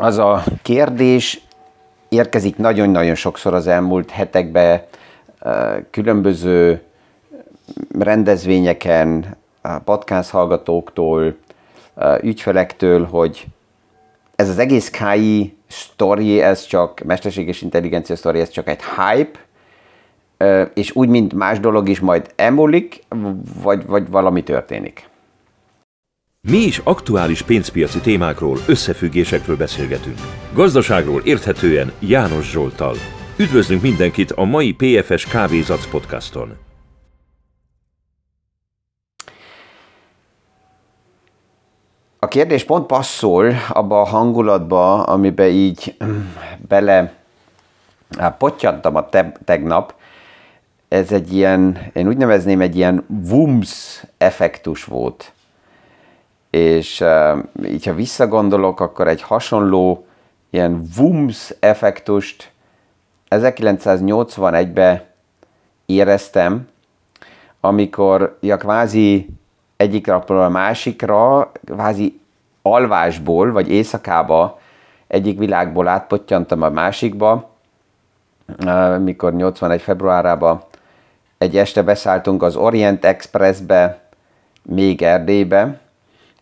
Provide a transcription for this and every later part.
az a kérdés érkezik nagyon-nagyon sokszor az elmúlt hetekben, különböző rendezvényeken, podcast hallgatóktól, ügyfelektől, hogy ez az egész KI story, ez csak, mesterséges intelligencia story, ez csak egy hype, és úgy, mint más dolog is majd emulik, vagy, vagy valami történik. Mi is aktuális pénzpiaci témákról, összefüggésekről beszélgetünk. Gazdaságról érthetően János Zsoltal. Üdvözlünk mindenkit a mai PFS Kávézac podcaston. A kérdés pont passzol abba a hangulatba, amiben így bele potyantam a te- tegnap. Ez egy ilyen, én úgy nevezném, egy ilyen wumms effektus volt és így ha visszagondolok, akkor egy hasonló ilyen Wums effektust 1981-ben éreztem, amikor ja, kvázi egyik napról a másikra, kvázi alvásból, vagy éjszakába egyik világból átpottyantam a másikba, mikor 81 februárában egy este beszálltunk az Orient Expressbe, még Erdélybe,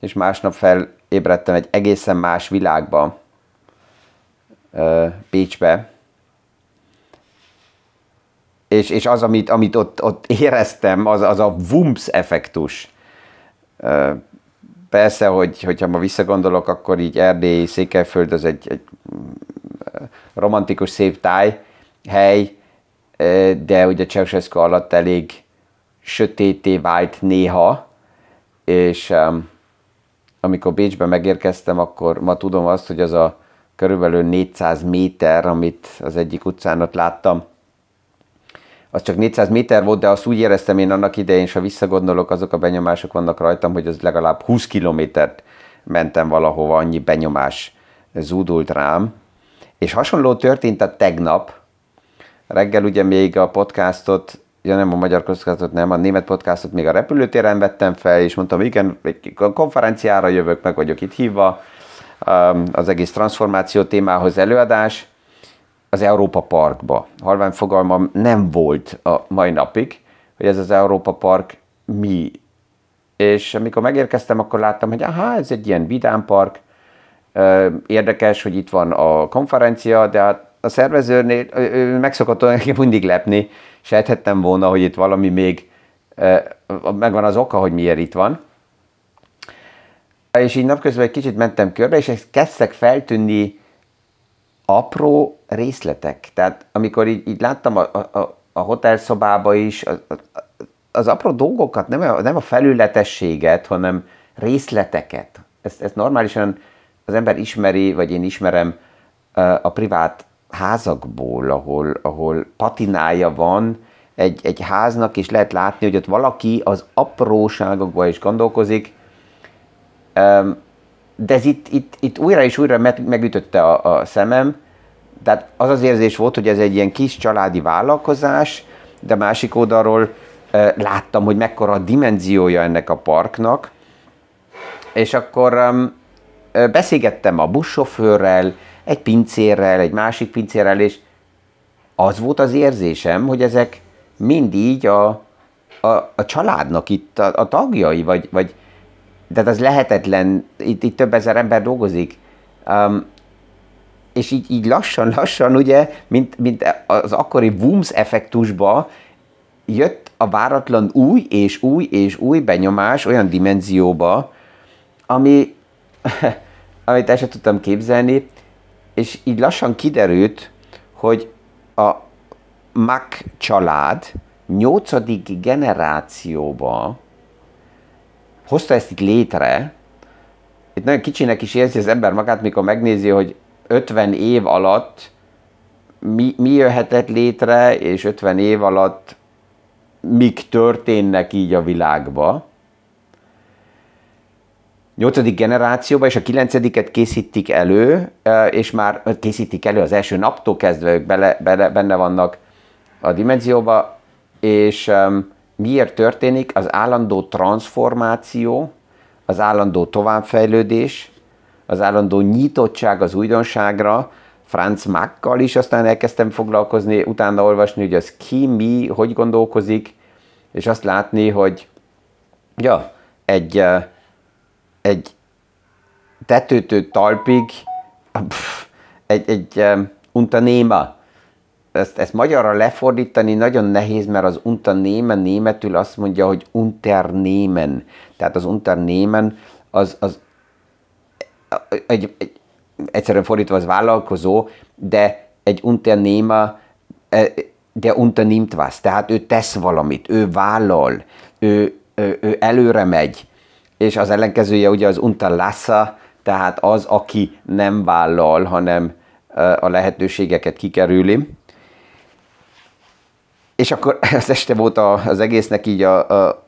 és másnap felébredtem egy egészen más világba, Pécsbe, és, és az, amit, amit ott, ott éreztem, az, az a Wumps effektus. Persze, hogy, hogyha ma visszagondolok, akkor így Erdély, Székelyföld az egy, egy romantikus, szép táj, hely, de ugye Ceausescu alatt elég sötété vált néha, és um, amikor Bécsbe megérkeztem, akkor ma tudom azt, hogy az a körülbelül 400 méter, amit az egyik utcán ott láttam, az csak 400 méter volt, de azt úgy éreztem én annak idején, és ha visszagondolok, azok a benyomások vannak rajtam, hogy az legalább 20 kilométert mentem valahova, annyi benyomás zúdult rám. És hasonló történt a tegnap. Reggel ugye még a podcastot ja nem a magyar podcastot, nem, a német podcastot még a repülőtéren vettem fel, és mondtam, igen, egy konferenciára jövök, meg vagyok itt hívva, az egész transformáció témához előadás, az Európa Parkba. Halvány fogalmam nem volt a mai napig, hogy ez az Európa Park mi. És amikor megérkeztem, akkor láttam, hogy aha, ez egy ilyen vidámpark, érdekes, hogy itt van a konferencia, de hát a szervezőnél ő meg szokott mindig lepni, sejthettem volna, hogy itt valami még megvan az oka, hogy miért itt van. És így napközben egy kicsit mentem körbe, és kezdtek feltűnni apró részletek. Tehát amikor így, így láttam a, a, a hotelszobába is, az, az apró dolgokat, nem a, nem a felületességet, hanem részleteket. Ezt, ezt normálisan az ember ismeri, vagy én ismerem a privát házakból, ahol, ahol patinája van egy, egy háznak, és lehet látni, hogy ott valaki az apróságokban is gondolkozik, de ez itt, itt, itt újra és újra megütötte a, a szemem, tehát az az érzés volt, hogy ez egy ilyen kis családi vállalkozás, de másik oldalról láttam, hogy mekkora a dimenziója ennek a parknak, és akkor beszélgettem a buszsofőrrel, egy pincérrel, egy másik pincérrel, és az volt az érzésem, hogy ezek mind így a, a, a családnak itt a, a tagjai, vagy, vagy de az lehetetlen, itt, itt több ezer ember dolgozik. Um, és így, így lassan, lassan, ugye, mint, mint az akkori Wums effektusba jött a váratlan új és új és új benyomás olyan dimenzióba, ami, amit el sem tudtam képzelni, és így lassan kiderült, hogy a Mac család nyolcadik generációba hozta ezt itt létre, itt nagyon kicsinek is érzi az ember magát, mikor megnézi, hogy 50 év alatt mi, mi jöhetett létre, és 50 év alatt mik történnek így a világba nyolcadik generációba, és a kilencediket készítik elő, és már készítik elő az első naptól kezdve, ők bele, bele, benne vannak a dimenzióba, és miért történik az állandó transformáció, az állandó továbbfejlődés, az állandó nyitottság az újdonságra, Franz Mackkal is aztán elkezdtem foglalkozni, utána olvasni, hogy az ki, mi, hogy gondolkozik, és azt látni, hogy ja, egy, egy tetőtő talpig pff, egy, egy unternéma. Ezt, ezt magyarra lefordítani nagyon nehéz, mert az unternehmen németül azt mondja, hogy unternehmen. Tehát az unternehmen az, az egy, egy, egyszerűen fordítva az vállalkozó, de egy unternéma, de unternimmt was, tehát ő tesz valamit, ő vállal, ő, ő, ő előre megy, és az ellenkezője ugye az unterlasser, tehát az, aki nem vállal, hanem a lehetőségeket kikerüli. És akkor az este volt az egésznek így a, a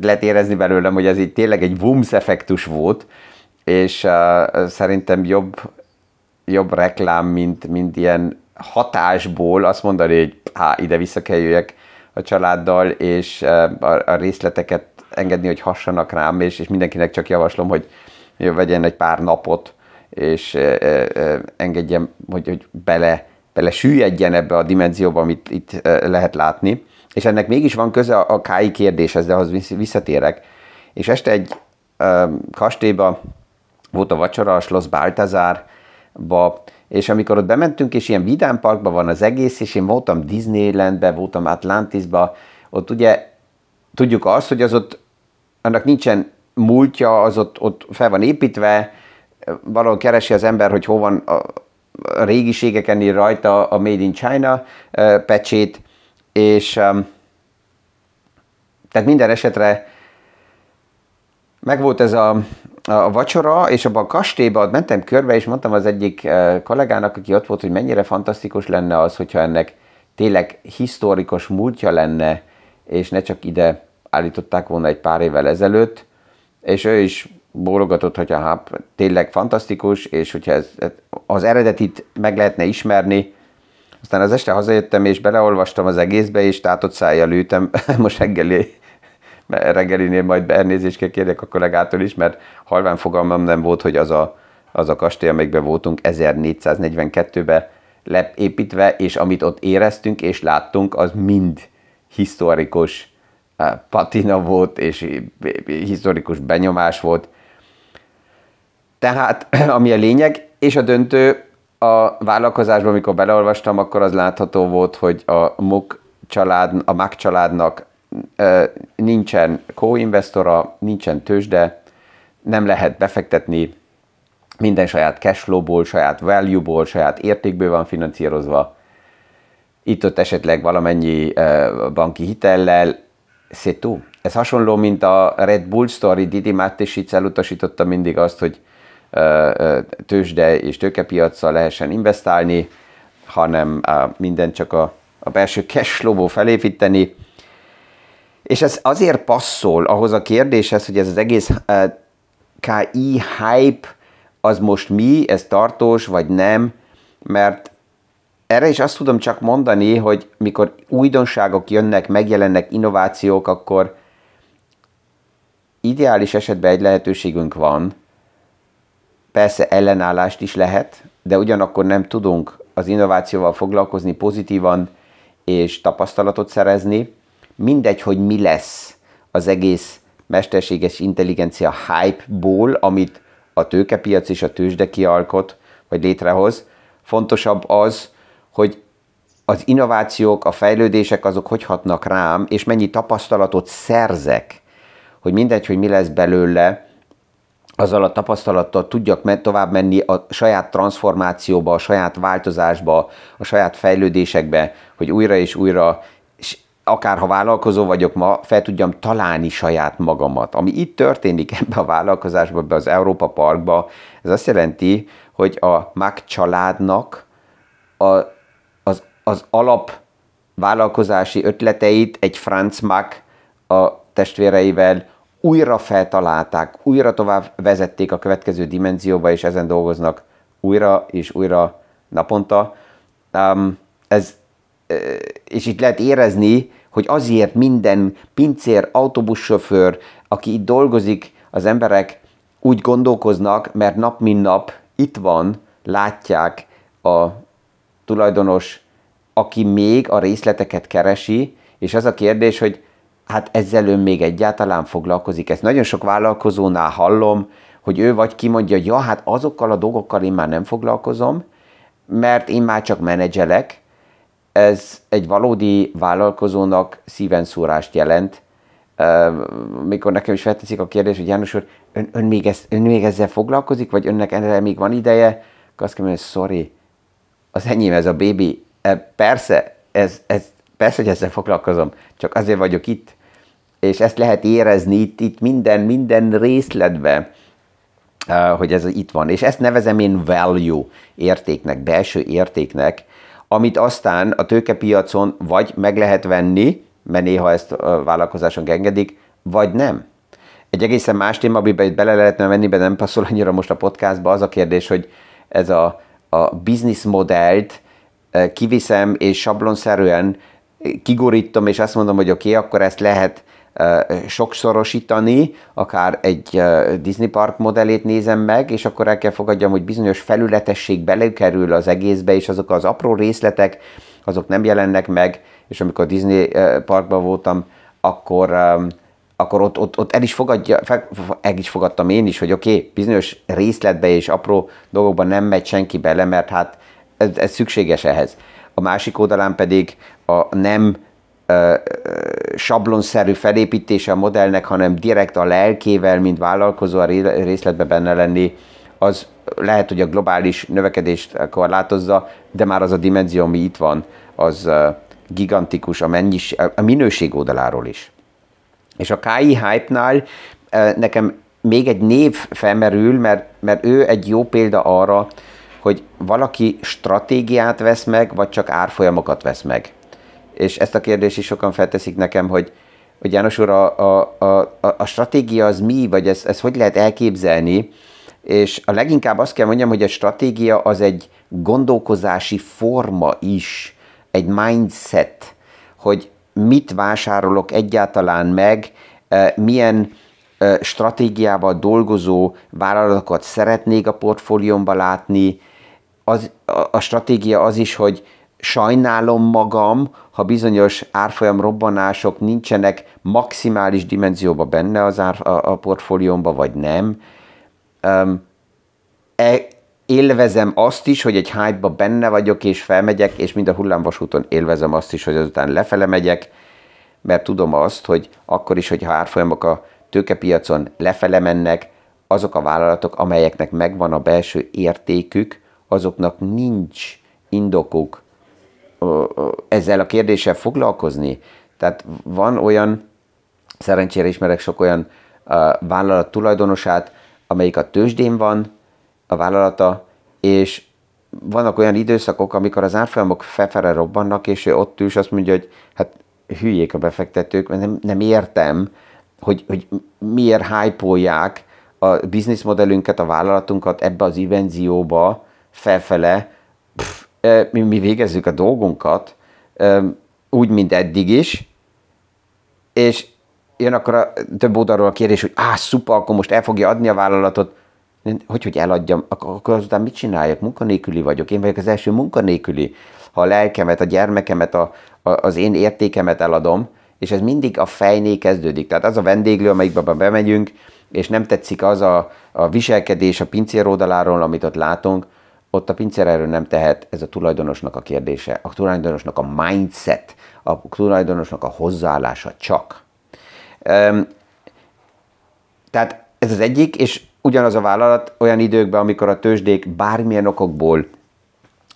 lehet érezni belőlem, hogy ez így tényleg egy Wumms effektus volt, és uh, szerintem jobb, jobb reklám, mint, mint ilyen hatásból azt mondani, hogy há, ide vissza kell jöjjek a családdal, és a, a részleteket engedni, hogy hassanak rám, és, és mindenkinek csak javaslom, hogy vegyen egy pár napot, és uh, uh, engedjem, hogy, hogy bele, bele süllyedjen ebbe a dimenzióba, amit itt uh, lehet látni. És ennek mégis van köze a, a KI kérdéshez, de ahhoz visszatérek. És este egy uh, kastélyba volt a vacsora a Schloss Baltazárba, és amikor ott bementünk, és ilyen vidám parkban van az egész, és én voltam Disneylandbe, voltam Atlantisba, ott ugye tudjuk azt, hogy az ott, annak nincsen múltja, az ott, ott fel van építve, valahol keresi az ember, hogy hol van a, a régiségeken ír rajta a Made in China pecsét, és tehát minden esetre megvolt ez a, a vacsora, és abban a kastélyban mentem körbe, és mondtam az egyik kollégának, aki ott volt, hogy mennyire fantasztikus lenne az, hogyha ennek tényleg historikus múltja lenne, és ne csak ide állították volna egy pár évvel ezelőtt, és ő is bólogatott, hogy hát tényleg fantasztikus, és hogyha ez, az eredetit meg lehetne ismerni, aztán az este hazajöttem, és beleolvastam az egészbe, és tátott szájjal ültem, most reggeli reggelinél majd elnézést kell kérjek a kollégától is, mert halván fogalmam nem volt, hogy az a, az a kastély, amelyikben voltunk 1442-ben lepépítve, és amit ott éreztünk és láttunk, az mind historikus patina volt, és historikus benyomás volt. Tehát, ami a lényeg, és a döntő a vállalkozásban, amikor beleolvastam, akkor az látható volt, hogy a MUK család, a MAK családnak nincsen co-investora, nincsen tőzsde, nem lehet befektetni, minden saját cashflow-ból, saját value-ból, saját értékből van finanszírozva. Itt-ott esetleg valamennyi banki hitellel, tout. Ez hasonló, mint a Red Bull story, Didi Mattesic elutasította mindig azt, hogy tőzsde és tőkepiaccal lehessen investálni, hanem minden csak a, a belső cashflow-ból felépíteni, és ez azért passzol ahhoz a kérdéshez, hogy ez az egész KI hype az most mi, ez tartós vagy nem, mert erre is azt tudom csak mondani, hogy mikor újdonságok jönnek, megjelennek innovációk, akkor ideális esetben egy lehetőségünk van, persze ellenállást is lehet, de ugyanakkor nem tudunk az innovációval foglalkozni pozitívan és tapasztalatot szerezni, mindegy, hogy mi lesz az egész mesterséges intelligencia hype-ból, amit a tőkepiac és a tőzsde kialkot, vagy létrehoz. Fontosabb az, hogy az innovációk, a fejlődések azok hogy hatnak rám, és mennyi tapasztalatot szerzek, hogy mindegy, hogy mi lesz belőle, azzal a tapasztalattal tudjak tovább menni a saját transformációba, a saját változásba, a saját fejlődésekbe, hogy újra és újra akár ha vállalkozó vagyok ma, fel tudjam találni saját magamat. Ami itt történik ebbe a vállalkozásba, ebbe az Európa Parkba, ez azt jelenti, hogy a Mac családnak a, az, alap vállalkozási ötleteit egy Franz Mac a testvéreivel újra feltalálták, újra tovább vezették a következő dimenzióba, és ezen dolgoznak újra és újra naponta. Um, ez, és itt lehet érezni, hogy azért minden pincér, autóbussofőr, aki itt dolgozik, az emberek úgy gondolkoznak, mert nap mint nap itt van, látják a tulajdonos, aki még a részleteket keresi, és az a kérdés, hogy hát ezzel ön még egyáltalán foglalkozik. Ezt nagyon sok vállalkozónál hallom, hogy ő vagy kimondja, hogy ja, hát azokkal a dolgokkal én már nem foglalkozom, mert én már csak menedzselek. Ez egy valódi vállalkozónak szíven szúrást jelent. Mikor nekem is felteszik a kérdés, hogy János úr, ön, ön, még, ezt, ön még ezzel foglalkozik, vagy önnek erre még van ideje? Akkor azt mondom, hogy sorry, az enyém ez a bébi. Persze, ez, ez, persze, hogy ezzel foglalkozom, csak azért vagyok itt. És ezt lehet érezni itt, itt minden, minden részletben hogy ez itt van. És ezt nevezem én value értéknek, belső értéknek, amit aztán a tőkepiacon vagy meg lehet venni, mert néha ezt a vállalkozások engedik, vagy nem. Egy egészen más téma, amiben itt bele lehetne venni, de nem passzol annyira most a podcastba, az a kérdés, hogy ez a, a modellt kiviszem, és sablonszerűen kigorítom, és azt mondom, hogy oké, okay, akkor ezt lehet sokszorosítani, akár egy Disney Park modellét nézem meg, és akkor el kell fogadjam, hogy bizonyos felületesség belekerül az egészbe, és azok az apró részletek, azok nem jelennek meg, és amikor Disney Parkban voltam, akkor akkor ott, ott, ott el, is fogadja, el is fogadtam én is, hogy oké, okay, bizonyos részletbe és apró dolgokban nem megy senki bele, mert hát ez, ez szükséges ehhez. A másik oldalán pedig a nem sablonszerű felépítése a modellnek, hanem direkt a lelkével, mint vállalkozó a részletbe benne lenni, az lehet, hogy a globális növekedést korlátozza, de már az a dimenzió, ami itt van, az gigantikus a, mennyis, a minőség oldaláról is. És a KI Hype-nál nekem még egy név felmerül, mert, mert ő egy jó példa arra, hogy valaki stratégiát vesz meg, vagy csak árfolyamokat vesz meg? És ezt a kérdést is sokan felteszik nekem, hogy, hogy János úr, a, a, a, a stratégia az mi, vagy ezt, ezt hogy lehet elképzelni, és a leginkább azt kell mondjam, hogy a stratégia az egy gondolkozási forma is, egy mindset, hogy mit vásárolok egyáltalán meg, eh, milyen stratégiával dolgozó vállalatokat szeretnék a portfóliómba látni. Az, a, stratégia az is, hogy sajnálom magam, ha bizonyos árfolyam robbanások nincsenek maximális dimenzióban benne az ár, a, a portfóliómba, vagy nem. Um, e, élvezem azt is, hogy egy hype benne vagyok, és felmegyek, és mind a hullámvasúton élvezem azt is, hogy azután lefele megyek, mert tudom azt, hogy akkor is, hogyha árfolyamok a tőkepiacon lefele mennek, azok a vállalatok, amelyeknek megvan a belső értékük, azoknak nincs indokuk ezzel a kérdéssel foglalkozni. Tehát van olyan, szerencsére ismerek sok olyan vállalat tulajdonosát, amelyik a tőzsdén van, a vállalata, és vannak olyan időszakok, amikor az árfolyamok felfele robbannak, és ő ott ül, és azt mondja, hogy hát hülyék a befektetők, mert nem, nem értem, hogy, hogy miért hype a bizniszmodellünket, a vállalatunkat ebbe az dimenzióba felfele, pff, mi, mi végezzük a dolgunkat, úgy, mint eddig is, és jön akkor a több oldalról a kérdés, hogy á, szuper, akkor most el fogja adni a vállalatot, hogy, hogy eladjam, akkor, akkor azután mit csináljak? Munkanélküli vagyok, én vagyok az első munkanélküli. Ha a lelkemet, a gyermekemet, a, a, az én értékemet eladom, és ez mindig a fejné kezdődik. Tehát az a vendéglő, amelyikbe bemegyünk, és nem tetszik az a, a viselkedés a pincér oldaláról, amit ott látunk, ott a pincér erről nem tehet, ez a tulajdonosnak a kérdése, a tulajdonosnak a mindset, a tulajdonosnak a hozzáállása csak. Um, tehát ez az egyik, és ugyanaz a vállalat olyan időkben, amikor a tőzsdék bármilyen okokból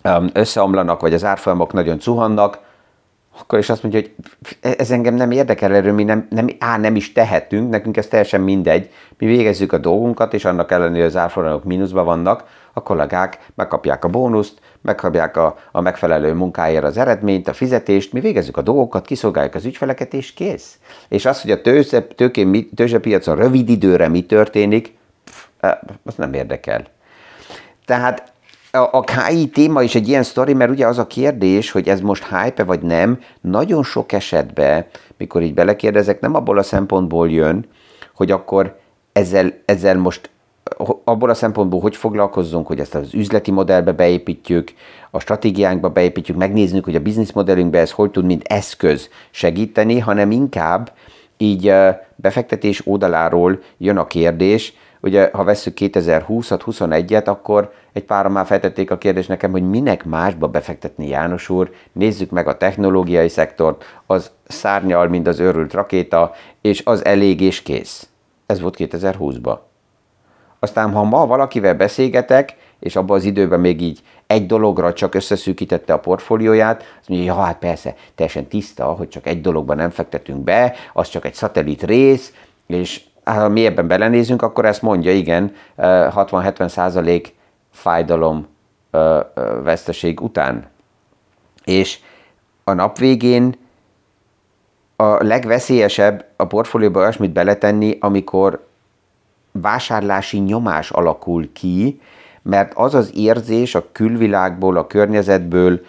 um, összeomlanak, vagy az árfolyamok nagyon cuhannak, akkor is azt mondja, hogy ez engem nem érdekel, erről mi nem, nem, á, nem is tehetünk, nekünk ez teljesen mindegy, mi végezzük a dolgunkat, és annak ellenére az árfolyamok mínuszban vannak, a kollégák megkapják a bónuszt, megkapják a, a megfelelő munkáért az eredményt, a fizetést, mi végezzük a dolgokat, kiszolgáljuk az ügyfeleket, és kész. És az, hogy a tőzse, tőkén, tőzsepiacon rövid időre mi történik, pff, az nem érdekel. Tehát a KI téma is egy ilyen sztori, mert ugye az a kérdés, hogy ez most hype vagy nem, nagyon sok esetben, mikor így belekérdezek, nem abból a szempontból jön, hogy akkor ezzel, ezzel most abból a szempontból, hogy foglalkozzunk, hogy ezt az üzleti modellbe beépítjük, a stratégiánkba beépítjük, megnézzük, hogy a bizniszmodellünkbe ez hogy tud, mint eszköz segíteni, hanem inkább így befektetés oldaláról jön a kérdés, ugye ha vesszük 2020-at, 21-et, akkor egy pára már feltették a kérdést nekem, hogy minek másba befektetni János úr, nézzük meg a technológiai szektort, az szárnyal, mint az őrült rakéta, és az elég és kész. Ez volt 2020-ban. Aztán, ha ma valakivel beszélgetek, és abban az időben még így egy dologra csak összeszűkítette a portfólióját, azt mondja, ja, hát persze, teljesen tiszta, hogy csak egy dologban nem fektetünk be, az csak egy szatellit rész, és ha mi ebben belenézünk, akkor ezt mondja, igen, 60-70 százalék fájdalom veszteség után. És a nap végén a legveszélyesebb a portfólióba olyasmit beletenni, amikor vásárlási nyomás alakul ki, mert az az érzés a külvilágból, a környezetből,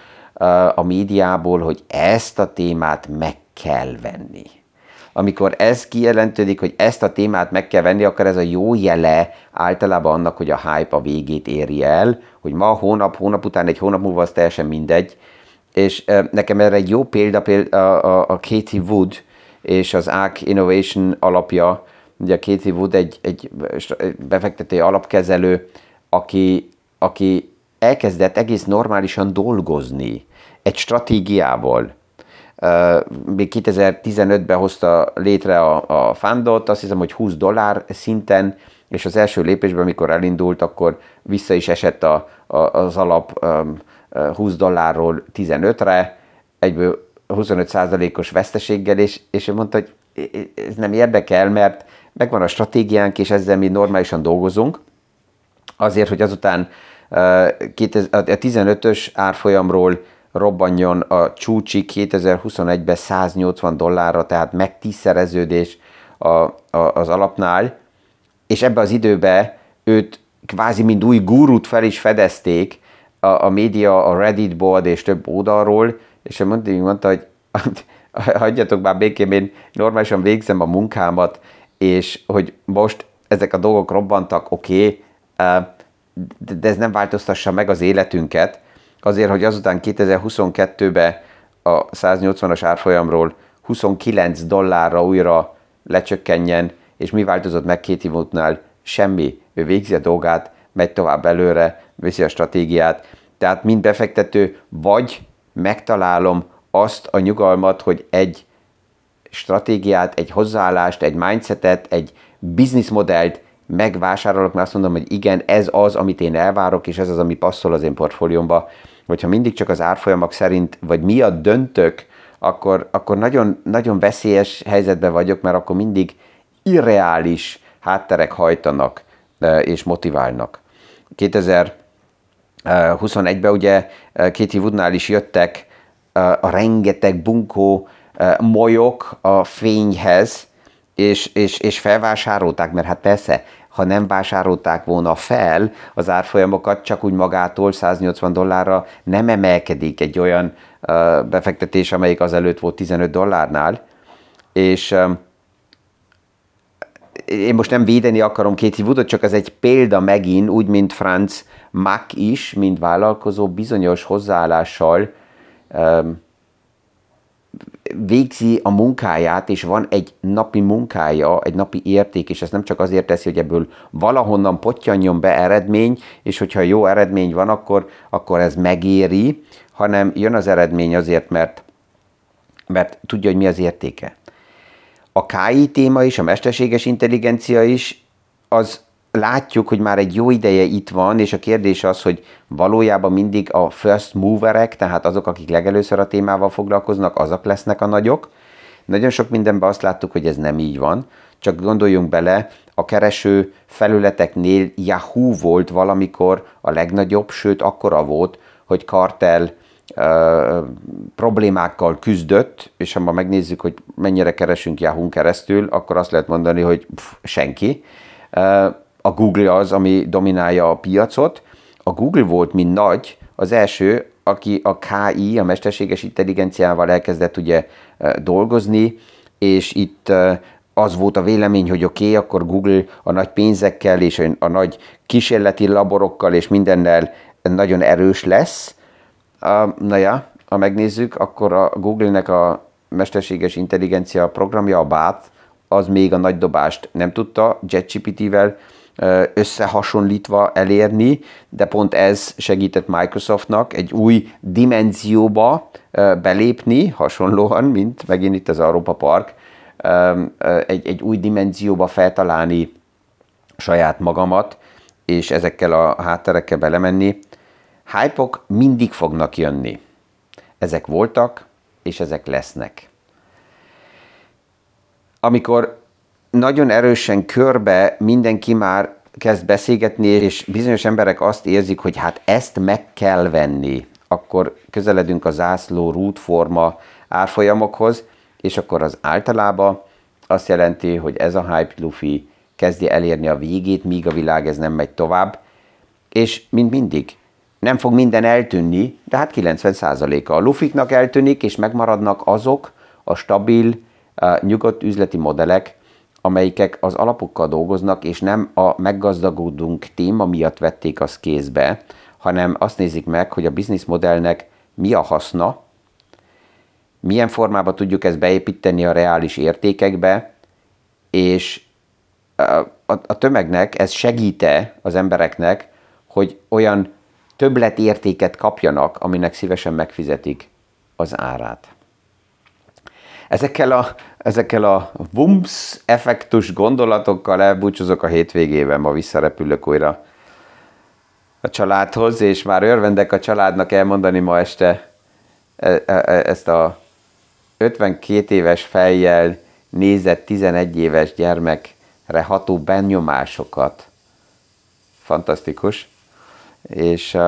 a médiából, hogy ezt a témát meg kell venni. Amikor ez kijelentődik, hogy ezt a témát meg kell venni, akkor ez a jó jele általában annak, hogy a hype a végét éri el, hogy ma, hónap, hónap után, egy hónap múlva az teljesen mindegy. És nekem erre egy jó példa, példa a, a, a Katie Wood és az ARC Innovation alapja, Ugye Katie Wood egy, egy befektető alapkezelő, aki, aki elkezdett egész normálisan dolgozni egy stratégiával. Még 2015-ben hozta létre a, a fundot, azt hiszem, hogy 20 dollár szinten, és az első lépésben, amikor elindult, akkor vissza is esett a, a, az alap 20 dollárról 15-re, egyből 25%-os veszteséggel, és, és ő mondta, hogy ez nem érdekel, mert megvan a stratégiánk, és ezzel mi normálisan dolgozunk, azért, hogy azután a 15-ös árfolyamról robbanjon a csúcsi 2021-ben 180 dollárra, tehát meg tízszereződés a, a, az alapnál, és ebbe az időbe őt kvázi mind új gurút fel is fedezték a, a média, a Reddit board és több oldalról, és mondta, mondta hogy hagyjatok már békén, én normálisan végzem a munkámat, és hogy most ezek a dolgok robbantak, oké, okay, de ez nem változtassa meg az életünket, azért, hogy azután 2022-ben a 180-as árfolyamról 29 dollárra újra lecsökkenjen, és mi változott meg két évutnál? Semmi. Ő végzi a dolgát, megy tovább előre, viszi a stratégiát. Tehát mind befektető, vagy megtalálom azt a nyugalmat, hogy egy stratégiát, egy hozzáállást, egy mindsetet, egy businessmodellt megvásárolok, mert azt mondom, hogy igen, ez az, amit én elvárok, és ez az, ami passzol az én portfóliómba. Hogyha mindig csak az árfolyamak szerint, vagy miatt döntök, akkor, akkor nagyon, nagyon veszélyes helyzetben vagyok, mert akkor mindig irreális hátterek hajtanak e, és motiválnak. 2021-ben ugye e, Katie Woodnál is jöttek e, a rengeteg bunkó molyok a fényhez, és, és, és felvásárolták, mert hát persze, ha nem vásárolták volna fel az árfolyamokat, csak úgy magától 180 dollárra nem emelkedik egy olyan befektetés, amelyik azelőtt volt 15 dollárnál. És én most nem védeni akarom Katie Woodot, csak ez egy példa megint, úgy, mint Franz Mack is, mint vállalkozó bizonyos hozzáállással um, végzi a munkáját, és van egy napi munkája, egy napi érték, és ezt nem csak azért teszi, hogy ebből valahonnan potyanjon be eredmény, és hogyha jó eredmény van, akkor, akkor ez megéri, hanem jön az eredmény azért, mert, mert tudja, hogy mi az értéke. A KI téma is, a mesterséges intelligencia is, az látjuk, hogy már egy jó ideje itt van, és a kérdés az, hogy valójában mindig a first moverek, tehát azok, akik legelőször a témával foglalkoznak, azok lesznek a nagyok. Nagyon sok mindenben azt láttuk, hogy ez nem így van, csak gondoljunk bele, a kereső felületeknél Yahoo volt valamikor a legnagyobb, sőt akkora volt, hogy kartel ö, problémákkal küzdött, és ha ma megnézzük, hogy mennyire keresünk Yahoo keresztül, akkor azt lehet mondani, hogy pff, senki a Google az, ami dominálja a piacot. A Google volt, mint nagy, az első, aki a KI, a mesterséges intelligenciával elkezdett ugye dolgozni, és itt az volt a vélemény, hogy oké, okay, akkor Google a nagy pénzekkel és a nagy kísérleti laborokkal és mindennel nagyon erős lesz. Na ja, ha megnézzük, akkor a Google-nek a mesterséges intelligencia programja, a BAT, az még a nagy dobást nem tudta JetGPT-vel összehasonlítva elérni, de pont ez segített Microsoftnak egy új dimenzióba belépni, hasonlóan, mint megint itt az Európa Park, egy, egy új dimenzióba feltalálni saját magamat, és ezekkel a hátterekkel belemenni. hype mindig fognak jönni. Ezek voltak, és ezek lesznek. Amikor nagyon erősen körbe mindenki már kezd beszélgetni, és bizonyos emberek azt érzik, hogy hát ezt meg kell venni, akkor közeledünk a zászló rútforma árfolyamokhoz, és akkor az általában azt jelenti, hogy ez a hype lufi kezdi elérni a végét, míg a világ ez nem megy tovább, és mint mindig, nem fog minden eltűnni, de hát 90%-a a lufiknak eltűnik, és megmaradnak azok a stabil, nyugodt üzleti modellek, amelyikek az alapokkal dolgoznak, és nem a meggazdagodunk téma miatt vették azt kézbe, hanem azt nézik meg, hogy a bizniszmodellnek mi a haszna, milyen formában tudjuk ezt beépíteni a reális értékekbe, és a, a, a tömegnek ez segíte az embereknek, hogy olyan többletértéket kapjanak, aminek szívesen megfizetik az árát. Ezekkel a, ezekkel a vumps effektus gondolatokkal elbúcsúzok a hétvégében, ma visszarepülök újra a családhoz, és már örvendek a családnak elmondani ma este e, e, e, ezt a 52 éves fejjel nézett 11 éves gyermekre ható benyomásokat. Fantasztikus. És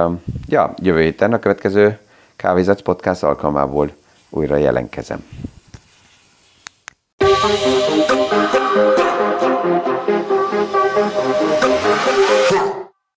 ja, jövő héten a következő Kávézatsz Podcast alkalmából újra jelenkezem. Thank you.